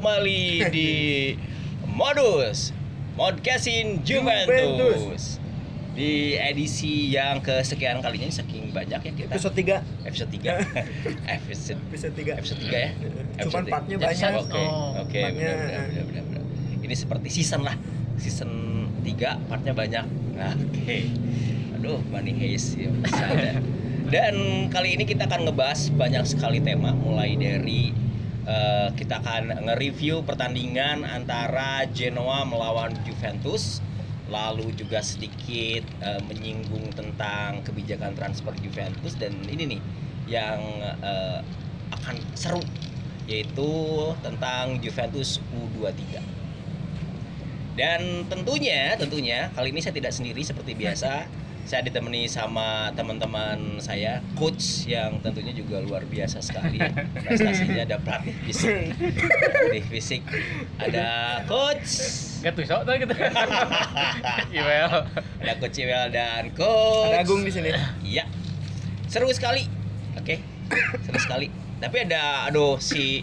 Kembali di Modus Modcastin Juventus. Di edisi yang kesekian kalinya saking banyak ya kita. Episode 3 Episode 3. episode Episode 3 episode 3 ya. Cuman Episode tiga. partnya banyak. Oke. Oh, Oke, benar benar benar. Ini seperti season lah. Season 3 partnya banyak. Nah, Oke. Aduh, Money Haze ya. Dan kali ini kita akan ngebahas banyak sekali tema mulai dari eh, kita akan nge-review pertandingan antara Genoa melawan Juventus lalu juga sedikit eh, menyinggung tentang kebijakan transfer Juventus dan ini nih yang eh, akan seru yaitu tentang Juventus U23. Dan tentunya, tentunya kali ini saya tidak sendiri seperti biasa. Saya ditemani sama teman-teman saya, coach yang tentunya juga luar biasa sekali. Prestasinya ada pelatih fisik, pelatih fisik, ada coach, Gak tuh sok tuh gitu. Iwel. ada coach Iwel dan coach. Ada Agung di sini. Iya. Seru sekali. Oke. Seru sekali. Tapi ada aduh si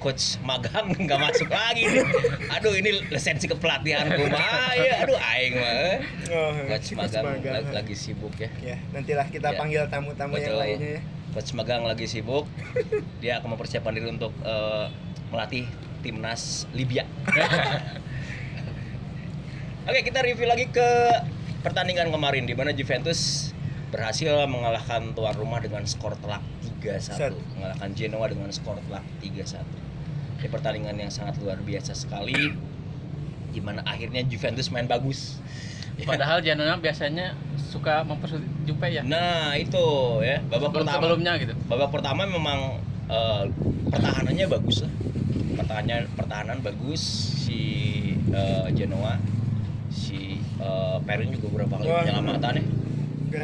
coach magang nggak masuk lagi nih. Aduh ini lisensi kepelatihan mah ya. Aduh aing mah. Oh, Coach si magang, magang. lagi, lagi sibuk ya. Ya, nantilah kita Ya. panggil tamu-tamu yang lainnya ya. Coach magang lagi sibuk. Dia akan mempersiapkan diri untuk eh, melatih timnas Libya. Oke, kita review lagi ke pertandingan kemarin di mana Juventus berhasil mengalahkan tuan rumah dengan skor telak 3-1. Set. Mengalahkan Genoa dengan skor telak 3-1. Di pertandingan yang sangat luar biasa sekali di mana akhirnya Juventus main bagus. Padahal Janona biasanya suka mempersulit Jupe ya. Nah, itu ya. Babak Sebelum pertama sebelumnya gitu. babak pertama memang eh, pertahanannya bagus lah pertahanan pertahanan bagus si eh, Genoa si eh, Perin juga beberapa kali penyelamatan ya?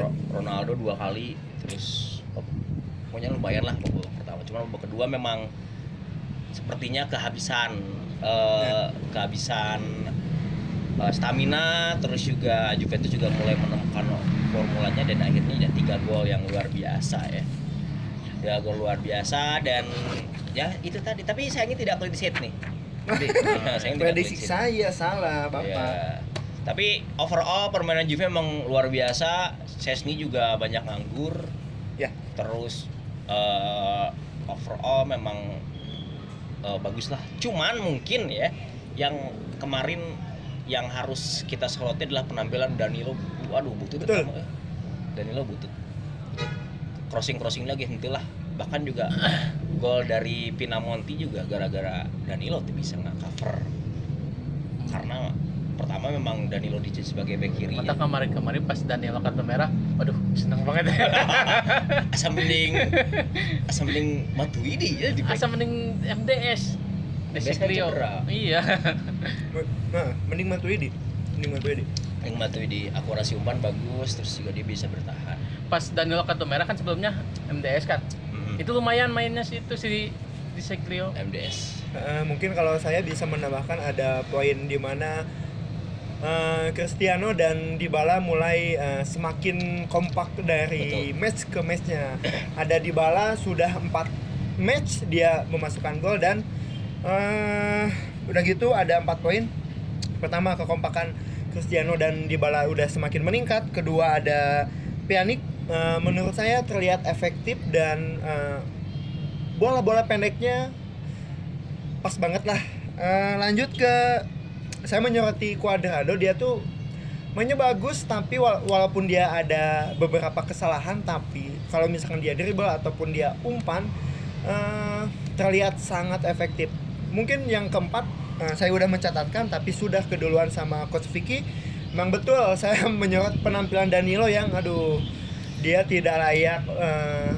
Ro- Ronaldo dua kali terus oh, pokoknya lumayan lah babak pertama cuma babak kedua memang sepertinya kehabisan eh, kehabisan eh, stamina terus juga Juventus juga mulai menemukan formulanya dan akhirnya ya tiga gol yang luar biasa ya tiga gol luar biasa dan ya itu tadi tapi sayangnya tidak clean sheet nih Prediksi saya salah, Bapak. Ya. Tapi overall permainan Juve memang luar biasa. Chesney juga banyak nganggur. Ya. Terus eh, overall memang eh, bagus lah. Cuman mungkin ya yang kemarin yang harus kita soroti adalah penampilan Danilo. Waduh, butut Betul. kamu, ya. Danilo butut. Crossing crossing lagi hentilah. Bahkan juga gol dari Pinamonti juga gara-gara Danilo tuh bisa nggak cover karena pertama memang Danilo dijadikan sebagai back kiri Mata kemarin-kemarin pas Daniel kartu merah, waduh seneng banget ya. asam mending asam mending Matuidi ya di back Asa mending MDS. MDS kan. Iya. Nah, mending Matuidi. Mending Matuidi. yang Matuidi akurasi umpan bagus terus juga dia bisa bertahan Pas Daniel kartu merah kan sebelumnya MDS kan. Mhm. Itu lumayan mainnya sih itu si di Trio. MDS Eh, mungkin kalau saya bisa menambahkan ada poin di mana eh, Cristiano dan Dybala mulai eh, semakin kompak dari Betul. match ke matchnya. Ada Dybala sudah empat match dia memasukkan gol dan eh, udah gitu ada empat poin. Pertama kekompakan Cristiano dan Dybala udah semakin meningkat. Kedua ada Pjanic eh, menurut saya terlihat efektif dan eh, bola-bola pendeknya pas banget lah. Eh, lanjut ke saya menyoroti Cuadrado dia tuh mainnya bagus tapi wala- walaupun dia ada beberapa kesalahan tapi kalau misalkan dia dribble ataupun dia umpan eh, terlihat sangat efektif. Mungkin yang keempat eh, saya udah mencatatkan tapi sudah keduluan sama coach Vicky. Memang betul saya menyorot penampilan Danilo yang aduh dia tidak layak eh,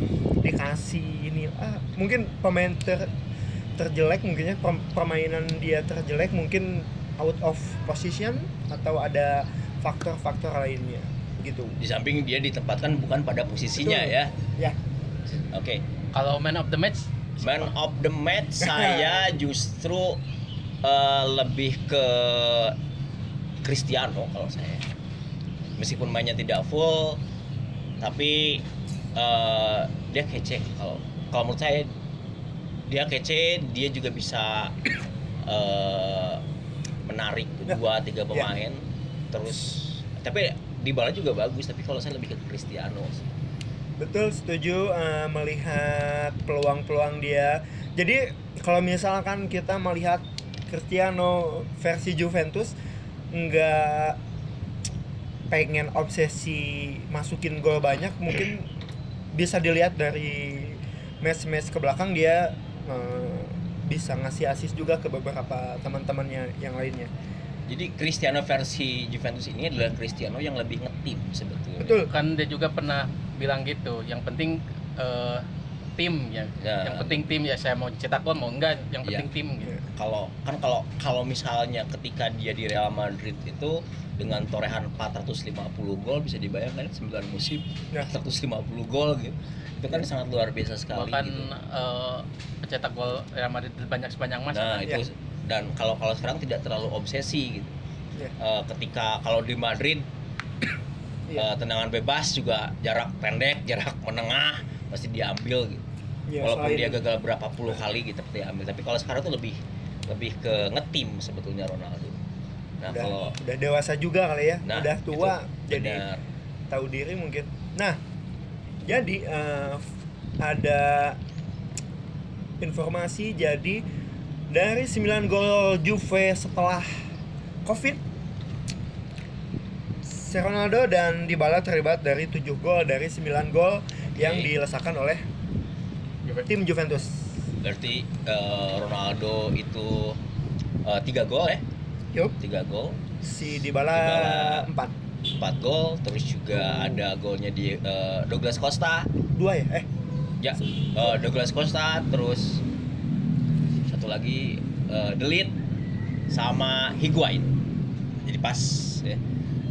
dikasih ini ah, mungkin pemain ter- terjelek mungkinnya permainan dia terjelek mungkin out of position atau ada faktor-faktor lainnya? Gitu. Di samping dia ditempatkan bukan pada posisinya Betul. ya. Ya. Oke. Kalau man of the match? Man of the match saya justru eh, lebih ke Cristiano kalau saya. Meskipun mainnya tidak full tapi eh, dia kece kalau kalau menurut saya dia kece dia juga bisa eh, menarik Ya. dua tiga Ya. pemain terus tapi di bala juga bagus tapi kalau saya lebih ke Cristiano sih. Betul setuju eh, melihat peluang-peluang dia. Jadi kalau misalkan kita melihat Cristiano versi Juventus nggak pengen obsesi masukin gol banyak mungkin bisa dilihat dari match-match ke belakang dia eh, bisa ngasih assist juga ke beberapa teman-temannya yang lainnya. jadi Cristiano versi Juventus ini adalah Cristiano yang lebih ngetim sebetulnya Betul. kan dia juga pernah bilang gitu yang penting eh, tim ya Ya. yang penting tim ya saya mau cetak gol mau enggak yang Ya. penting tim gitu kalau kan kalau kalau misalnya ketika dia di Real Madrid itu dengan torehan 450 gol bisa dibayangkan 9 musim Ya. 450 gol gitu itu kan sangat luar biasa sekali bahkan gitu. eh, pencetak gol Real Madrid banyak sepanjang masa nah kan? itu dan kalau kalau sekarang tidak terlalu obsesi gitu Ya. Eh, ketika kalau di Madrid Iya. eh, tendangan bebas juga jarak pendek jarak menengah pasti diambil gitu Ya, walaupun selain- dia gagal berapa puluh kali gitu pasti diambil tapi kalau sekarang tuh lebih lebih ke ngetim sebetulnya Ronaldo nah udah, kalau udah dewasa juga kali ya, nah udah tua itu jadi benar. tahu diri mungkin. Nah, jadi eh, ada informasi jadi dari 9 gol Juve setelah Covid si Ronaldo dan Dybala terlibat dari 7 gol dari 9 gol yang dilesakan oleh tim Juventus. berarti eh, Ronaldo itu eh, tiga gol ya Yup, tiga gol si Dybala, Dybala. 4. empat gol terus juga ada golnya di eh, Douglas Costa Dua ya? Eh, ya eh, Douglas Costa terus satu lagi eh, Delit sama Higuain. Jadi pas ya.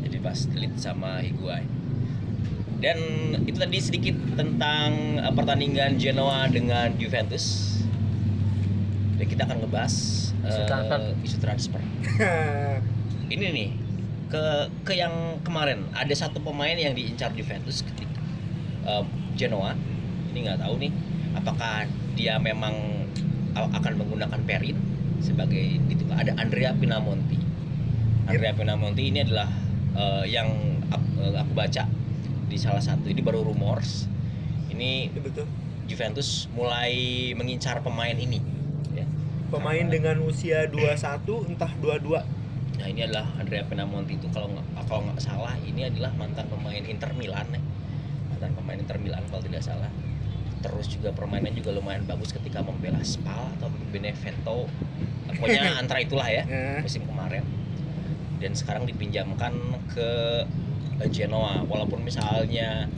Jadi pas Delit sama Higuain. Dan itu tadi sedikit tentang eh, pertandingan Genoa dengan Juventus. Dan kita akan ngebahas Isu eh, transfer. isu transfer. Ini nih ke ke yang kemarin. Ada satu pemain yang diincar Juventus ketika em, Genoa ini nggak tahu nih apakah dia memang akan menggunakan Perin sebagai itu ada Andrea Pinamonti Andrea Pinamonti ini adalah eh, yang eh, aku baca di salah satu ini baru rumors ini ya betul. Juventus mulai mengincar pemain ini ya. Pemain dengan usia 21 entah 22. Nah ini adalah Andrea Pinamonti itu kalau nggak kalau nggak salah ini adalah mantan pemain Inter Milan ya. mantan pemain Inter Milan kalau tidak salah. Terus juga permainannya juga lumayan bagus ketika membela Spal atau Benevento. Pokoknya antara itulah ya Nah, musim kemarin. Dan sekarang dipinjamkan ke Genoa walaupun misalnya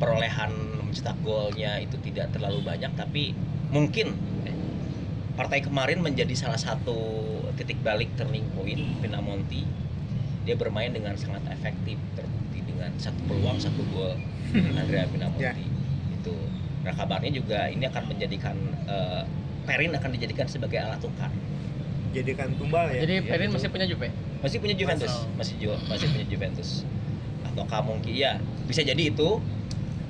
perolehan mencetak golnya itu tidak terlalu banyak tapi mungkin eh, partai kemarin menjadi salah satu titik balik turning point Pinamonti dia bermain dengan sangat efektif terbukti dengan satu peluang satu gol Andrea Pinamonti Ya. Itu nah kabarnya juga ini akan menjadikan eh, Perin akan dijadikan sebagai alat tukar. Jadikan tumbal ya. jadi Iya, Perin masih punya Juve? Masih punya Juventus. Masih. masih ju- masih punya Juventus. Ataukah mungkin ya bisa jadi itu.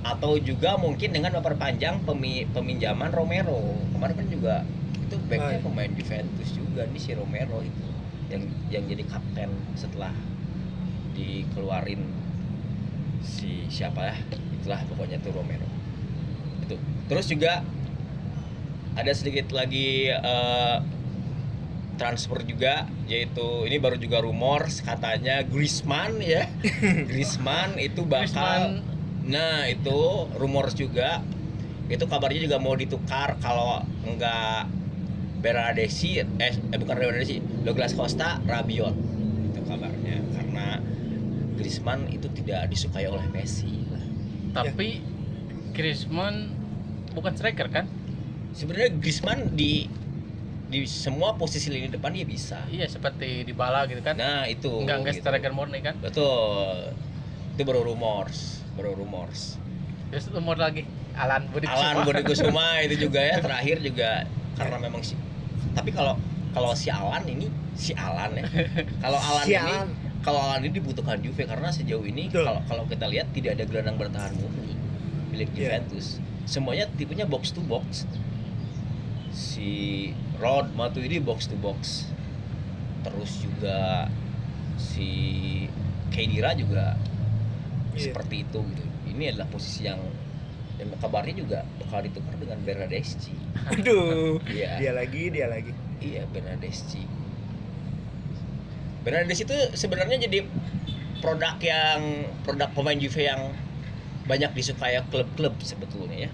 Atau juga mungkin dengan memperpanjang pemi- peminjaman Romero. Kemarin kan juga itu backnya Oh, iya. pemain Juventus juga nih si Romero itu. Yang yang jadi kapten setelah dikeluarin si siapa ya? Itulah pokoknya tuh Romero itu terus juga ada sedikit lagi eh, transfer juga yaitu ini baru juga rumor katanya Griezmann ya. Griezmann itu bakal Griezmann. Nah itu rumor juga. Itu kabarnya juga mau ditukar kalau enggak Bernadesi eh, eh bukan Bernadesi Douglas Costa Rabiot. Itu kabarnya karena Griezmann itu tidak disukai oleh Messi. Tapi Griezmann bukan striker kan? Sebenarnya Griezmann di di semua posisi lini depan dia bisa. Iya seperti di bala gitu kan. Nah itu enggak enggak gitu. striker murni kan? Betul. Itu baru rumors baru rumors. Terus umur lagi Alan Budi Alan Kusuma. Budi Kusuma itu juga ya terakhir juga karena memang si tapi kalau kalau si Alan ini si Alan ya. Kalau Alan Si ini Alan. kalau Alan ini dibutuhkan Juve karena sejauh ini kalau kalau kita lihat tidak ada gelandang bertahan murni milik Iya. Juventus semuanya tipenya box to box si Rod Matuidi box to box terus juga si Kedira juga Iya. seperti itu gitu ini adalah posisi yang dan kabarnya juga bakal ditukar dengan Bernadeschi Aduh. Iya. Dia lagi, dia lagi. Iya Bernadeschi. Bernadeschi itu sebenarnya jadi produk yang produk pemain Juve yang banyak disukai klub-klub sebetulnya ya.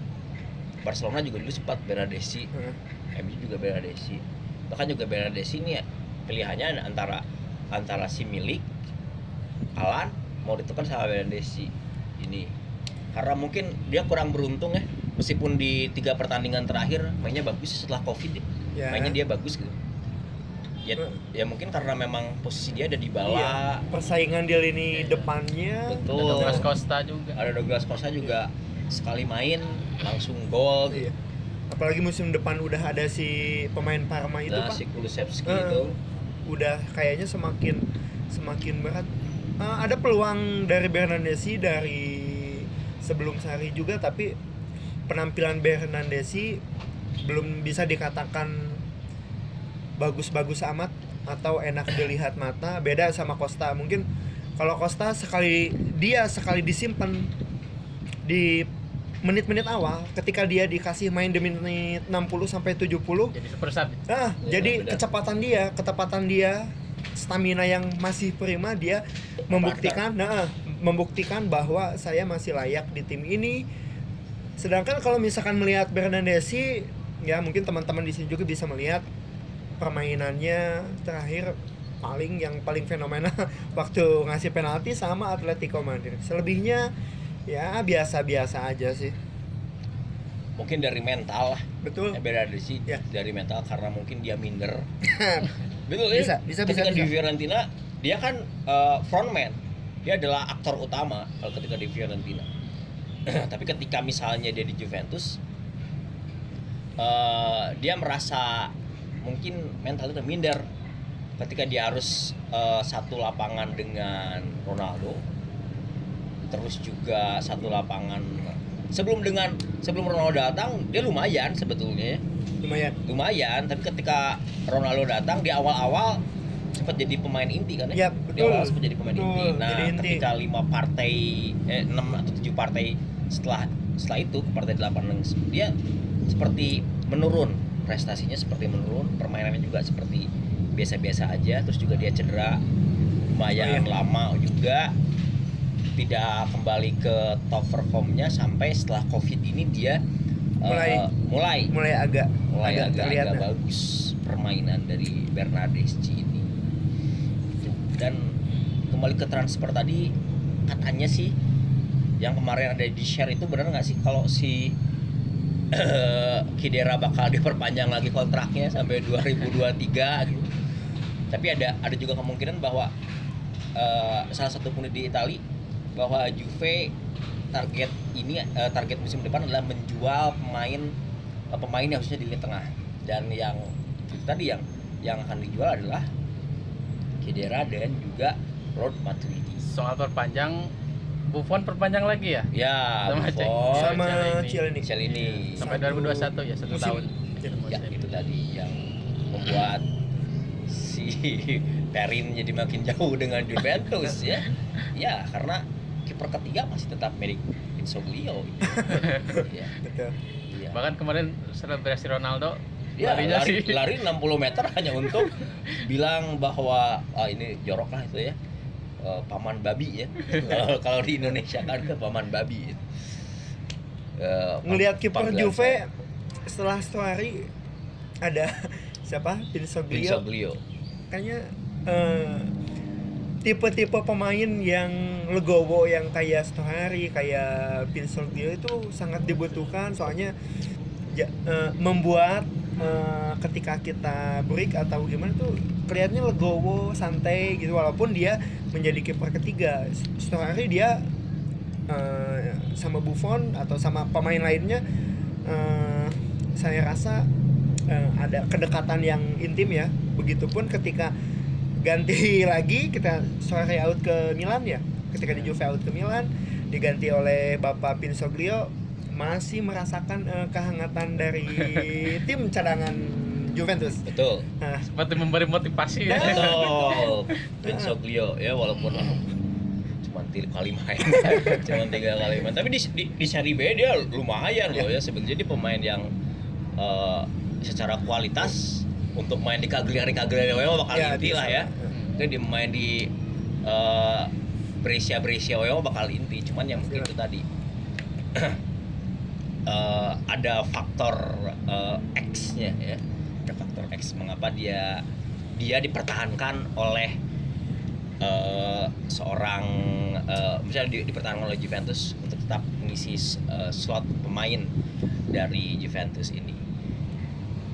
Barcelona juga dulu sempat Bernadeschi, Heeh. MU juga Bernadeschi. Bahkan juga Bernadeschi ini ya, pilihannya antara antara si milik Alan mau ditukar sama Bernadeschi ini karena mungkin dia kurang beruntung ya meskipun di tiga pertandingan terakhir mainnya bagus setelah covid ya Ya. mainnya dia bagus gitu ya Eh. ya mungkin karena memang posisi dia ada di Iya. bala Persaingan di lini depannya. Ada betul Douglas Costa juga. ada Douglas Costa juga sekali main langsung gol Iya. Apalagi musim depan udah ada si pemain Parma itu, nah Pak. si Kulusevski Eh. itu Udah kayaknya semakin semakin berat. Eh, ada peluang dari Bernardeschi dari sebelum Sari juga tapi penampilan Bernardeschi belum bisa dikatakan bagus-bagus amat atau enak dilihat mata beda sama Costa mungkin kalau Costa sekali dia sekali disimpan di menit-menit awal ketika dia dikasih main di menit 60 sampai 70 Jadi super sub. Nah, Iya, jadi benar. kecepatan dia, ketepatan dia, stamina yang masih prima dia membuktikan, nah, membuktikan bahwa saya masih layak di tim ini. Sedangkan kalau misalkan melihat Bernardeschi, ya mungkin teman-teman di sini juga bisa melihat permainannya terakhir paling yang paling fenomenal waktu ngasih penalti sama Atletico Madrid. Selebihnya ya biasa-biasa aja sih. mungkin dari mental lah Betul. ya beda dari sih Ya. dari mental karena mungkin dia minder betul ya Bisa, bisa, ketika bisa, di bisa. Fiorentina dia kan eh, frontman dia adalah aktor utama kalau ketika di Fiorentina tapi ketika misalnya dia di Juventus eh, dia merasa mungkin mental itu minder ketika dia harus eh, satu lapangan dengan Ronaldo terus juga satu lapangan sebelum dengan sebelum Ronaldo datang dia lumayan sebetulnya ya Lumayan. lumayan tapi ketika Ronaldo datang di awal-awal sempat jadi pemain inti kan Ya, ya di betul. awal sempat jadi pemain Betul, inti nah jadi inti. ketika lima partai eh, enam atau tujuh partai setelah setelah itu ke partai delapan dia seperti menurun prestasinya seperti menurun permainannya juga seperti biasa-biasa aja terus juga dia cedera lumayan Oh, iya. lama juga tidak kembali ke top performnya sampai setelah covid ini dia eh, Mulai. mulai mulai agak mulai agak agak, agak bagus permainan dari Bernardeschi ini Itu. dan kembali ke transfer tadi katanya sih yang kemarin ada di share itu benar nggak sih kalau si Kidera bakal diperpanjang lagi kontraknya sampai 2023 gitu tapi ada ada juga kemungkinan bahwa eh, salah satu pun di Itali bahwa Juve target ini eh, target musim depan adalah menjual pemain eh, pemain yang harusnya di lini tengah dan yang tadi yang yang akan dijual adalah Kedera dan juga Rod Matuidi. Soal perpanjang Buffon perpanjang lagi ya? Ya, Sama. Buffon, sama Cielini. Cielini. Cielini. Sampai Satu 2021 ya, satu musim. tahun. Ya, Ya, itu tadi yang membuat si Perin jadi makin jauh dengan Juventus ya. Ya, karena kiper ketiga masih tetap Medic Insoglio. ya, Betul. iya. Bahkan kemarin selebrasi Ronaldo Ya, larinya lari, sih. lari 60 meter hanya untuk bilang bahwa ah, ini jorok lah itu ya Eh, paman babi ya kalau kalau di Indonesia kan ke paman babi Eh, Ngelihat kiper Juve saya. setelah Story ada siapa? Pinsoglio. Insoglio Kayaknya eh, tipe-tipe pemain yang legowo yang kayak Stohari, kayak Pinsoglio itu sangat dibutuhkan soalnya ja- eh, membuat eh, ketika kita break atau gimana tuh kelihatannya legowo, santai gitu walaupun dia menjadi kiper ketiga. Stohari dia eh, sama Buffon atau sama pemain lainnya eh, saya rasa eh, ada kedekatan yang intim ya. Begitupun ketika ganti lagi kita sore out ke Milan ya. Ketika di Juve out ke Milan diganti oleh Bapak Pinsoglio masih merasakan eh, kehangatan dari tim cadangan Juventus. betul. Nah, seperti memberi motivasi ya. betul. Pinsoglio ya walaupun cuma tiga kali main. Cuma tiga kali main. Tapi di, di, di Serie B dia lumayan loh ya sebenarnya dia pemain yang eh, secara kualitas untuk main di Cagliari Cagliari memang bakal Ya, inti lah ya. kan dia main di eh, Brescia Brescia bakal inti. Cuman yang Iya. itu tadi eh, ada faktor eh, X-nya ya ada faktor X mengapa dia dia dipertahankan oleh eh, seorang eh, misalnya di- dipertahankan oleh Juventus untuk tetap mengisi eh, slot pemain dari Juventus ini.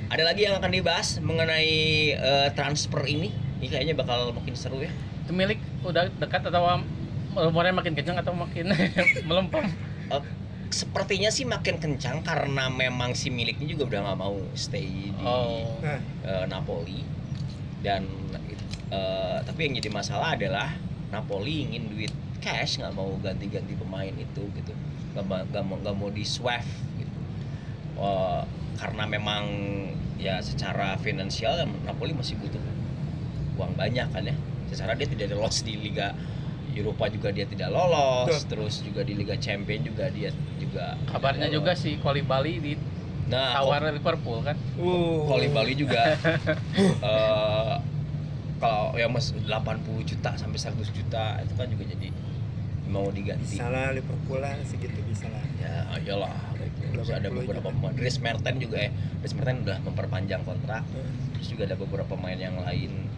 Ada lagi yang akan dibahas mengenai eh, transfer ini? Ini kayaknya bakal makin seru ya. Itu milik udah dekat atau umurnya makin kencang atau makin melempem? Eh, sepertinya sih makin kencang karena memang si miliknya juga udah nggak mau stay di Oh. eh, Napoli. Dan eh, tapi yang jadi masalah adalah Napoli ingin duit cash nggak mau ganti-ganti pemain itu gitu. Nggak ma- nggak mau nggak mau di swap gitu. Eh, karena memang ya secara finansial Napoli masih butuh uang banyak kan ya. Secara dia tidak lolos di Liga Eropa juga dia tidak lolos Betul. terus juga di Liga Champion juga dia juga Kabarnya juga si Koli Bali di nah tawar Liverpool kan. uh, Koli Bali juga eh kalau yang mas 80 juta sampai 100 juta itu kan juga jadi mau diganti. bisa lah Liverpool lah segitu bisa lah. Ya iyalah gitu. Terus ada 80 beberapa pemain Dries Mertens juga ya. Dries Mertens udah memperpanjang kontrak. Hmm. Terus juga ada beberapa pemain yang lain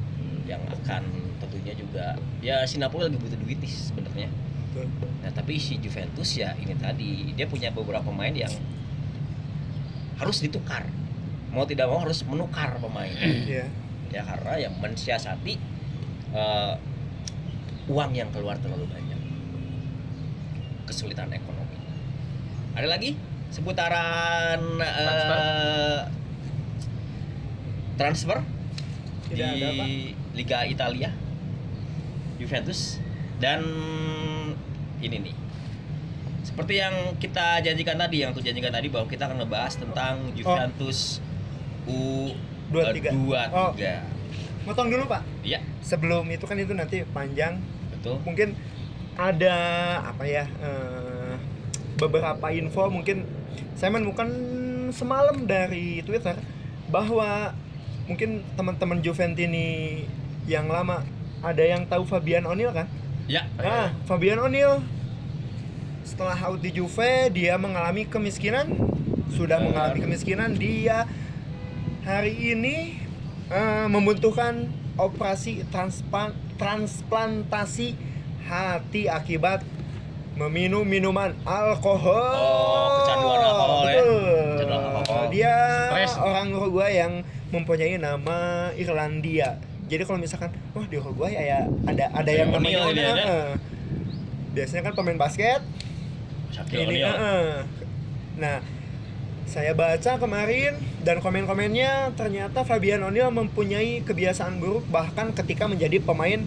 yang akan tentunya juga ya si Napoli lagi butuh duit nih sebenarnya. Nah tapi si Juventus ya ini tadi dia punya beberapa pemain yang harus ditukar. Mau tidak mau harus menukar pemain. Iya. ya karena yang mensiasati eh, uang yang keluar terlalu banyak kesulitan ekonomi ada lagi seputaran eh, transfer Tidak di ada, Pak. Liga Italia Juventus dan ini nih seperti yang kita janjikan tadi yang aku janjikan tadi bahwa kita akan ngebahas tentang Juventus U Dua eh, tiga. dua Oh. Motong dulu Pak. Iya, Sebelum itu kan itu nanti panjang. betul. Mungkin ada apa ya? eh, beberapa info mungkin saya menemukan semalam dari Twitter bahwa mungkin teman-teman Juventini yang lama ada yang tahu Fabian O'Neill kan? Ya, Nah, Fabian O'Neill setelah out di Juve dia mengalami kemiskinan, sudah mengalami kemiskinan, dia hari ini eh, membutuhkan operasi transplantasi hati akibat meminum minuman alkohol. Oh, kecanduan alkohol ya. Betul. Kecanduan alkohol. Dia Stres. orang Uruguay yang mempunyai nama Irlandia. Jadi kalau misalkan, wah di Uruguay ya ada ada yang namanya O'Neal ada. eh. Biasanya kan pemain basket. Shaquille Ini, eh. Nah, saya baca kemarin dan komen-komennya ternyata Fabian O'Neill mempunyai kebiasaan buruk bahkan ketika menjadi pemain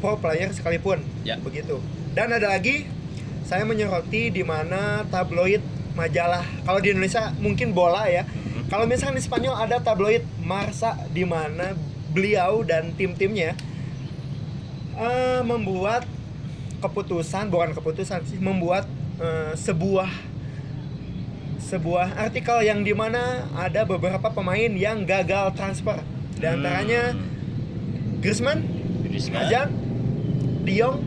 pro player sekalipun. Ya. Begitu. Dan ada lagi saya menyoroti di mana tabloid majalah kalau di Indonesia mungkin bola ya. Mhm. Kalau misalkan di Spanyol ada tabloid Marsa di mana beliau dan tim-timnya eh, membuat keputusan bukan keputusan sih membuat eh, sebuah sebuah artikel yang di mana ada beberapa pemain yang gagal transfer di antaranya Hmm. Griezmann, Griezmann. Hazard, De Jong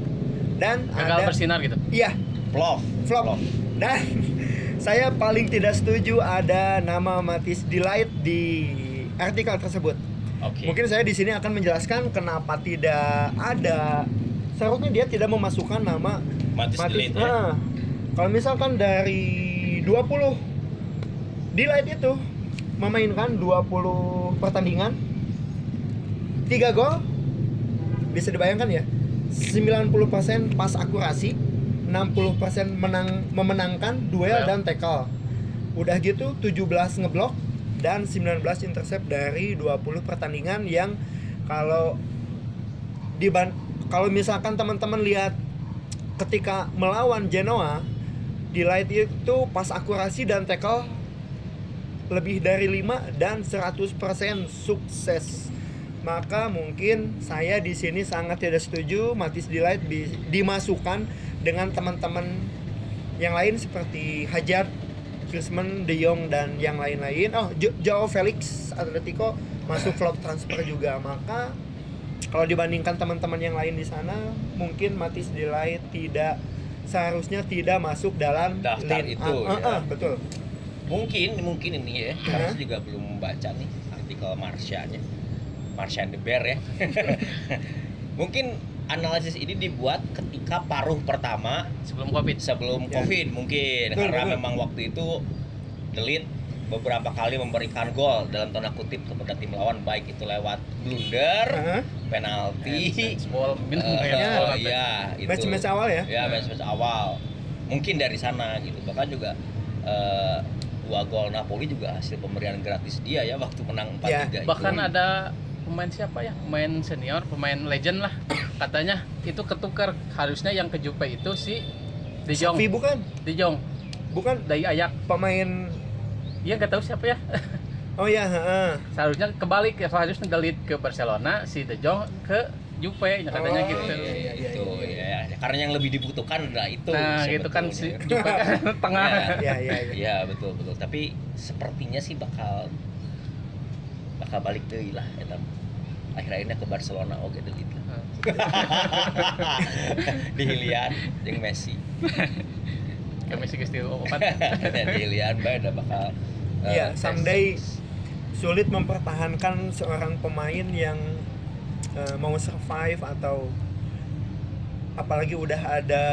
dan Gagal ada bersinar gitu. iya Plov. flop dan saya paling tidak setuju ada nama Matis Delight di artikel tersebut Oke. Mungkin saya di sini akan menjelaskan kenapa tidak ada seharusnya dia tidak memasukkan nama Matis Matis. Delete ya. Ah, kalau misalkan dari 20 Delight itu memainkan 20 pertandingan 3 gol bisa dibayangkan ya 90% pas akurasi 60% menang memenangkan duel Duel. dan tackle udah gitu 17 ngeblok dan 19 intercept dari 20 pertandingan yang kalau diban kalau misalkan teman-teman lihat ketika melawan Genoa Delight itu pas akurasi dan tackle lebih dari 5 dan 100% sukses. Maka mungkin saya di sini sangat tidak setuju Matis Delight di- dimasukkan dengan teman-teman yang lain seperti Hajar, Griezmann, De Jong dan yang lain-lain. Oh, Jo- Joao Felix Atletico masuk flop transfer juga. Maka kalau dibandingkan teman-teman yang lain di sana, mungkin Matis Delight tidak seharusnya tidak masuk dalam Daftar itu, up. Ah, ya. ah, betul. Mungkin mungkin ini ya. Hah? Saya juga belum membaca nih artikel Marsha-nya. Marsha and the Bear ya. mungkin analisis ini dibuat ketika paruh pertama sebelum covid sebelum Ya. Covid mungkin Betul, karena betul. memang waktu itu Delit beberapa kali memberikan gol dalam tanda kutip kepada tim lawan baik itu lewat blunder, Ah, penalti, ball oh ball. iya itu. Match-match awal ya? Ya, match-match awal. Mungkin dari sana gitu. Bahkan juga eh, dua gol Napoli juga hasil pemberian gratis dia ya waktu menang 4-3 Ya, itu. bahkan ada pemain siapa ya pemain senior pemain legend lah katanya itu ketukar harusnya yang ke Jupe itu si De Jong Safi bukan? De Jong Bukan dari Ayak pemain iya nggak tahu siapa ya Oh ya, heeh. seharusnya kebalik ya harusnya delit ke Barcelona si De Jong ke Jupe ya katanya Oh, gitu Iya, iya, Iya, itu iya, ya. Karena yang lebih dibutuhkan adalah itu. nah gitu kan si. Jupe kan tengah Ya. Ya, ya, ya. Iya betul betul. Tapi sepertinya sih bakal bakal balik deh lah. Eta. Akhir-akhirnya ke Barcelona oke delit lah. Di Hilian jeung Messi. kami sih geus opat Dan di Hilian bae udah bakal eh, Iya, tes. someday sulit mempertahankan seorang pemain yang eh, mau survive atau apalagi udah ada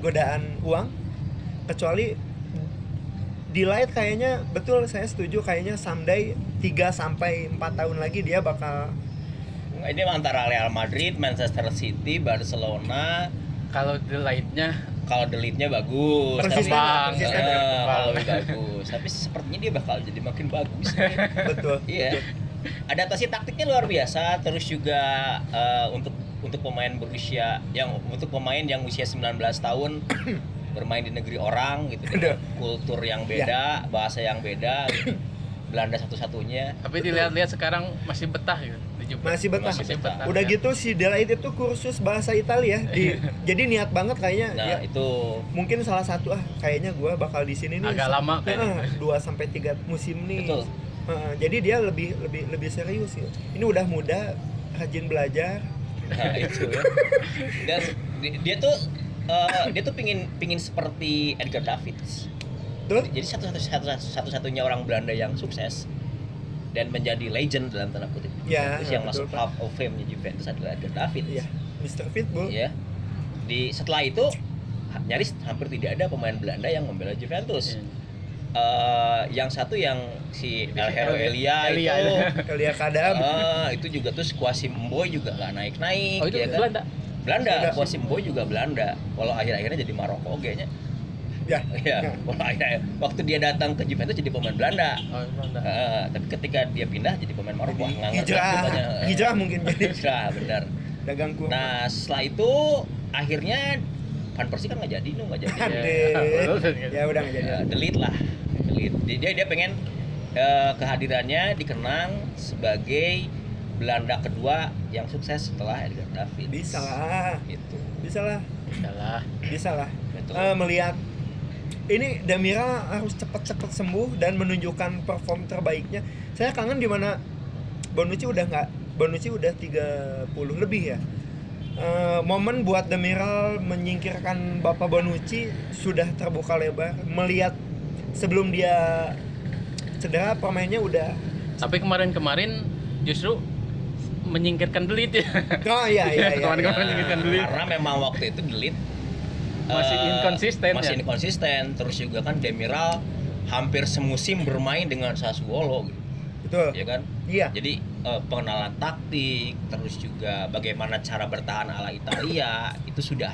godaan uang kecuali Delight kayaknya betul saya setuju kayaknya someday 3 sampai 4 tahun lagi dia bakal ini antara Real Madrid, Manchester City, Barcelona. kalau delightnya Kalau delitnya bagus, Persisten, tapi persisten. Eh, kalau lebih bagus. Tapi sepertinya dia bakal jadi makin bagus. betul. Iya. Adaptasi taktiknya luar biasa, terus juga eh, untuk untuk pemain berusia yang untuk pemain yang usia 19 tahun bermain di negeri orang gitu kultur yang beda, bahasa yang beda. gitu. Belanda satu-satunya. tapi dilihat-lihat sekarang masih betah gitu Masih betah. Masih betah. Udah ya. gitu si Delight itu kursus bahasa Italia di jadi niat banget kayaknya Nah, ya, itu mungkin salah satu ah kayaknya gua bakal di sini nih agak lama kayaknya 2 sampai 3 musim nih. betul. Heeh, jadi dia lebih lebih lebih serius ya. Ini udah muda, rajin belajar. Nah, itu ya. Dan di- dia tuh eh, dia tuh pingin pingin seperti Edgar Davids. Tuh, Jadi satu satu satu satu satunya orang Belanda yang sukses dan menjadi legend dalam tanda kutip. Ya, Terus yang betul, masuk. Hall of Fame-nya Juventus adalah Edgar Davids. Iya, Mr. Pitbull. Iya. Di setelah itu nyaris hampir tidak ada pemain Belanda yang membela Juventus. Iya. Eh, yang satu yang si El Hero Elia, Elia, itu ya. Elia Kadam. eh, itu juga tuh Kwasim Mboy juga nggak naik-naik oh itu ya kan? Belanda Belanda, Belanda. Kwasim Boy juga Belanda. Walau akhir-akhirnya jadi Maroko kayaknya. Ya. Ya, Ya. waktu dia datang ke Juventus jadi pemain Belanda. oh Belanda Eh, tapi ketika dia pindah jadi pemain Maroko, hijrah. Eh, hijrah mungkin jadi Hijrah, benar. dagang kurma. Nah, setelah itu akhirnya Van Persie kan nggak jadi, nu nggak jadi. Aduh. ya udah nggak jadi. Ya, delete lah, delete. Dia dia, pengen eh, kehadirannya dikenang sebagai Belanda kedua yang sukses setelah Edgar Davids. Bisa lah, Gitu. bisa lah, bisa lah. Betul. Eh, melihat ini Damira harus cepat-cepat sembuh dan menunjukkan perform terbaiknya. Saya kangen di mana Bonucci udah nggak Bonucci udah 30 lebih ya. Eh, momen buat Demiral menyingkirkan Bapak Bonucci sudah terbuka lebar. Melihat sebelum dia cedera pemainnya udah Tapi kemarin-kemarin justru menyingkirkan delit ya. oh iya iya iya. Kemarin-kemarin menyingkirkan delete. Nah, karena memang waktu itu delete Masih eh, inkonsisten masih ya? inkonsisten terus juga kan Demiral hampir semusim bermain dengan Sassuolo gitu Betul. ya kan Iya. jadi eh, pengenalan taktik terus juga bagaimana cara bertahan ala Italia itu sudah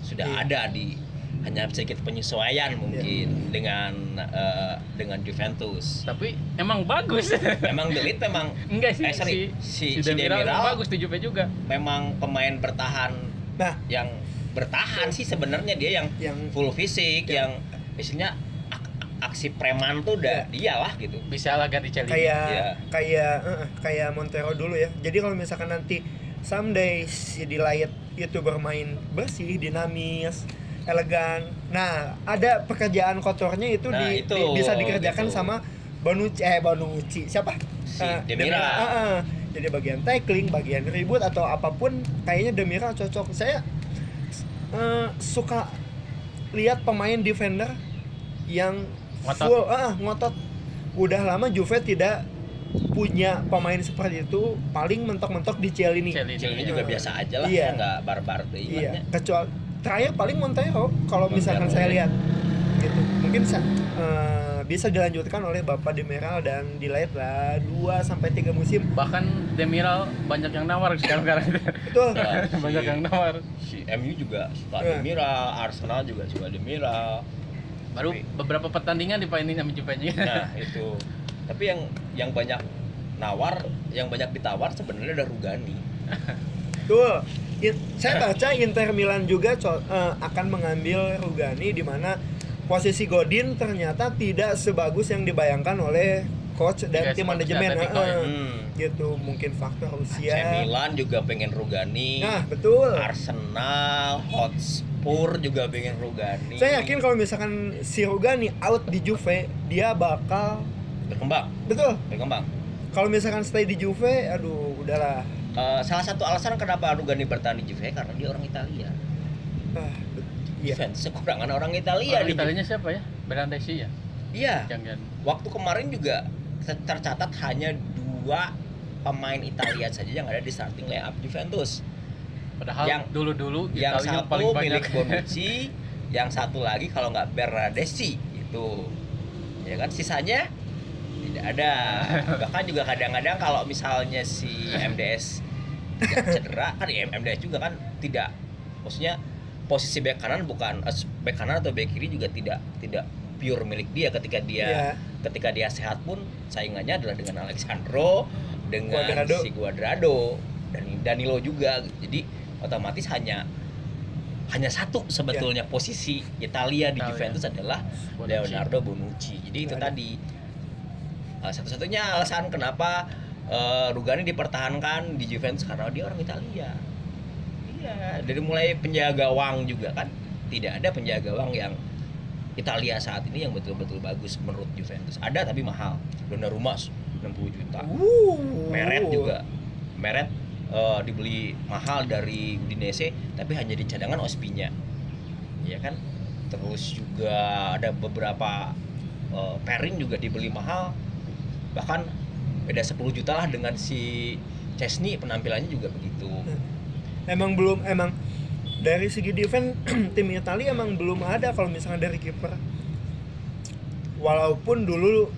sudah Iya. ada di hanya sedikit penyesuaian mungkin dengan eh, dengan Juventus Tapi emang bagus. memang Delit memang Enggak sih Eh, sorry. si, Si- si, si Demiral Demiral- bagus di Juve juga. memang pemain bertahan Nah, yang bertahan sih sebenarnya dia yang yang full fisik Ya. yang Biasanya ak- aksi preman tuh udah dia lah gitu. bisa lah ganti Celini kayak Iya. kayak eh, kayak Montero dulu ya jadi kalau misalkan nanti someday si Delight itu bermain bersih dinamis elegan nah ada pekerjaan kotornya itu, Nah, di, itu, di- bisa dikerjakan gitu. sama Bonucci eh Bonucci siapa Si Eh, Demira. ah, ah. jadi bagian tackling bagian ribut atau apa pun kayaknya Demira cocok saya eh, suka lihat pemain defender yang Ngotot. full ah ngotot udah lama Juve tidak punya pemain seperti itu paling mentok-mentok di Cielini Kecil ini juga biasa aja lah, Iya. ya nggak barbar deh iya kecuali terakhir paling Montero kalau misalkan Montero, saya ya. lihat gitu mungkin sa- eh, bisa dilanjutkan oleh Bapak Demiral dan Delight lah 2 sampai 3 musim bahkan Demiral banyak yang nawar sekarang sekarang betul Nah, si- banyak yang nawar si MU juga suka Iya. Demiral, Arsenal juga suka Demiral. baru Tapi- beberapa pertandingan dipainin sama Juve nya Nah, itu. Tapi yang yang banyak nawar, yang banyak ditawar sebenarnya ada Rugani. Tuh, saya baca Inter Milan juga co- eh, akan mengambil Rugani di mana posisi Godin ternyata tidak sebagus yang dibayangkan oleh coach dan tim sebagus manajemen. Ya. eh, Hmm. Gitu, mungkin faktor AC usia. Milan juga pengen Rugani. Nah, betul. Arsenal, Hotspur juga pengen Rugani. Saya yakin kalau misalkan si Rugani out di Juve, dia bakal berkembang, betul. berkembang. Kalau misalkan stay di Juve, aduh, udahlah. Eh, salah satu alasan kenapa Rugani bertahan di Juve karena dia orang Italia. Ah, bet- iya. Kekurangan orang Italia orang di Italianya siapa ya Berandesi ya Iya. jangan Waktu kemarin juga ter- tercatat hanya dua pemain Italia saja yang ada di starting lineup Juventus. padahal Yang- dulu-dulu Yang Italianya satu paling banyak milik Bonucci, yang satu lagi kalau nggak Bernardeschi itu. Ya kan sisanya tidak ada. Bahkan juga kadang-kadang kalau misalnya si MDS tidak cedera kan ya MDS juga kan tidak maksudnya posisi bek kanan bukan eh, bek kanan atau bek kiri juga tidak tidak pure milik dia ketika dia Iya. ketika dia sehat pun saingannya adalah dengan Alexandro dengan Cuadrado. si Guadrado dan Danilo juga jadi otomatis hanya hanya satu sebetulnya posisi Italia di Italia. Juventus adalah Bonucci. Leonardo Bonucci jadi itu Ada. tadi uh, satu-satunya alasan kenapa uh, Rugani dipertahankan di Juventus karena dia orang Italia iya dari mulai penjaga gawang juga kan tidak ada penjaga gawang yang Italia saat ini yang betul-betul bagus menurut Juventus. Ada tapi mahal Donnarumma 60 juta. Uh. Meret juga. Meret eh, dibeli mahal dari Udinese tapi hanya di cadangan Ospinya ya kan? Terus juga ada beberapa eh, pairing juga dibeli mahal. Bahkan beda 10 juta lah dengan si Chesney penampilannya juga begitu emang belum emang dari segi defense tim Italia emang belum ada kalau misalnya dari kiper. Walaupun dulu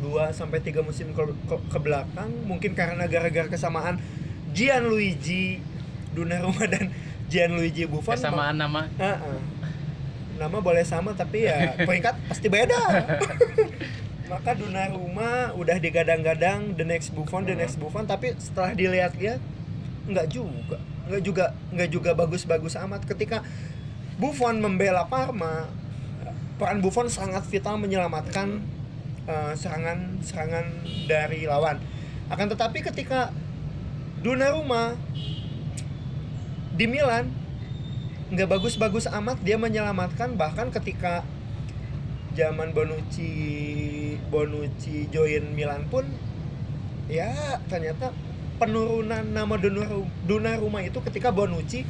2 sampai 3 musim ke, ke, ke belakang mungkin karena gara-gara kesamaan Gianluigi Donnarumma dan Gianluigi Buffon kesamaan nama. Heeh. nama boleh sama tapi ya peringkat pasti beda. Maka Donnarumma udah digadang-gadang the next Buffon the next Buffon tapi setelah dilihat-lihat nggak juga nggak juga nggak juga bagus-bagus amat. Ketika Buffon membela Parma peran Buffon sangat vital menyelamatkan eh, serangan dari lawan. Akan tetapi ketika Donnarumma di Milan nggak bagus-bagus amat dia menyelamatkan. Bahkan ketika zaman Bonucci Bonucci join Milan pun ya ternyata penurunan nama Donnarumma, Donnarumma itu ketika Bonucci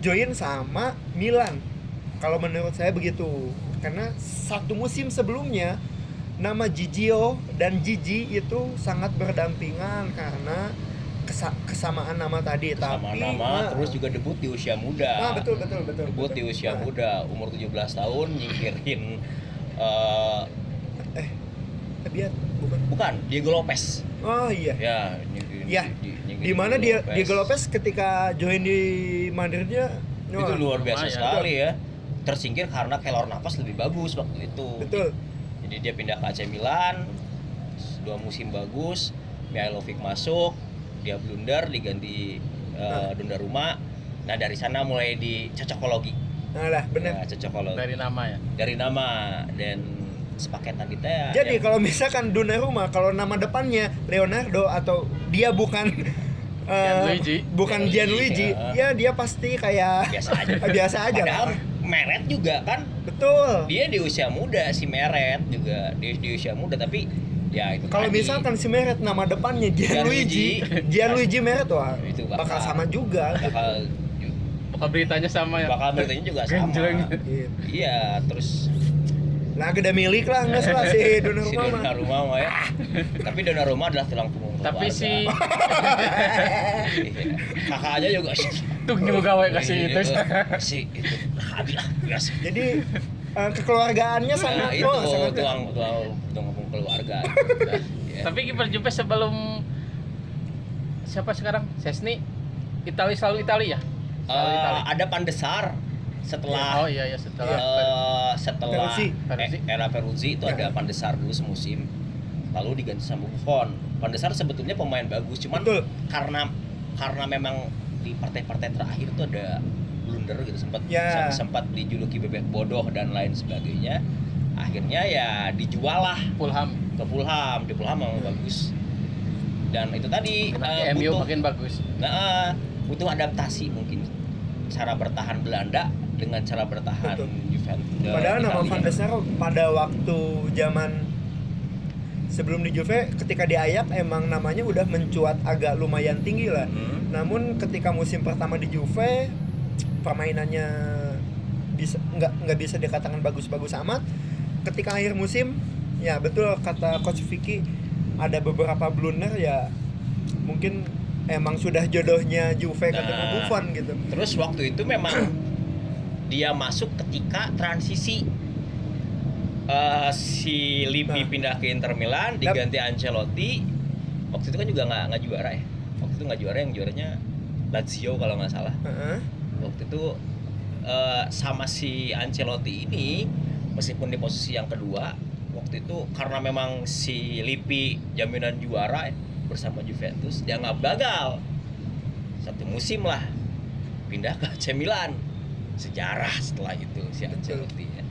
join sama Milan. Kalau menurut saya begitu. Karena satu musim sebelumnya nama Gigio dan Gigi itu sangat berdampingan karena kesa- kesamaan nama tadi sama tapi nama nah, terus juga debut di usia muda. Ah, betul betul betul debut di betul. usia Nah, muda umur 17 tahun nyingkirin eh, eh biar bukan. bukan Diego Lopez. Oh iya. Ya Iya. di, di mana dia Diego Lopez ketika join di Madridnya itu wah, luar biasa lumayan. sekali ya. Tersingkir karena Keylor Navas lebih bagus waktu itu. Betul. Jadi dia pindah ke AC Milan. Dua musim bagus. Mihailovic masuk. Dia blunder diganti uh, Nah. Donnarumma. Nah dari sana mulai dicocokologi. Nah lah, Ya, bener. cocok kalau dari nama ya? Dari nama. Dan sepaketan kita ya. Jadi ya, kalau misalkan Donnarumma kalau nama depannya Leonardo atau dia bukan Gianluigi. bukan Gianluigi, Gianluigi, ya. ya dia pasti kayak biasa aja. biasa aja Padahal lah. Meret juga kan Betul. dia di usia muda si Meret juga di, di usia muda tapi ya itu Kalau misalkan si Meret nama depannya Gianluigi, Gianluigi. Meret wah Itu bakal, bakal- sama juga. bakal bakal beritanya sama ya bakal bertanya juga sama. Gitu. iya terus Nah, gede milik lah enggak salah si si Donnarumma. mah. Donnarumma mah ya. Tapi Donnarumma adalah tulang punggung tapi keluarga. si Iya. kakaknya juga sih. Tuh juga gawe kasih itu. si itu. Habis lah biasa Jadi eh, kekeluargaannya nah, sangat itu oh, sangat tulang tulang tulang punggung keluarga. Ya. tapi kiper Juve sebelum siapa sekarang? Sesni? Itali selalu Itali ya? Selalu Eh, Itali. ada pandesar setelah oh iya ya setelah eh, setelah Peruzzi. Peruzzi. e- era Peruzzi itu Ya. ada Pandesar dulu semusim lalu diganti sama Buffon Pandesar sebetulnya pemain bagus cuman Betul. karena karena memang di partai-partai terakhir itu ada blunder gitu sempat Ya. sempat dijuluki bebek bodoh dan lain sebagainya akhirnya ya dijual lah Fulham ke Fulham di Fulham memang bagus dan itu tadi eh, MU butuh makin bagus Nah, eh, butuh adaptasi mungkin cara bertahan Belanda dengan cara bertahan Betul. Juventus. Padahal nama. Van der Sar pada waktu zaman sebelum di Juve ketika di Ajax emang namanya udah mencuat agak lumayan tinggi lah. Hmm. Namun ketika musim pertama di Juve permainannya bisa nggak nggak bisa dikatakan bagus-bagus amat. Ketika akhir musim ya betul kata coach Vicky ada beberapa blunder ya mungkin emang sudah jodohnya Juve ketemu Nah. Buffon gitu. Terus waktu itu memang dia masuk ketika transisi Eh, si Lippi Nah. pindah ke Inter Milan diganti Ancelotti. Waktu itu kan juga nggak nggak juara ya. Waktu itu nggak juara yang juaranya Lazio kalau nggak salah. Heeh. waktu itu eh, sama si Ancelotti ini meskipun di posisi yang kedua waktu itu karena memang si Lippi jaminan juara ya, bersama Juventus dia nggak gagal satu musim lah pindah ke AC Milan sejarah setelah itu si Ancelotti ya.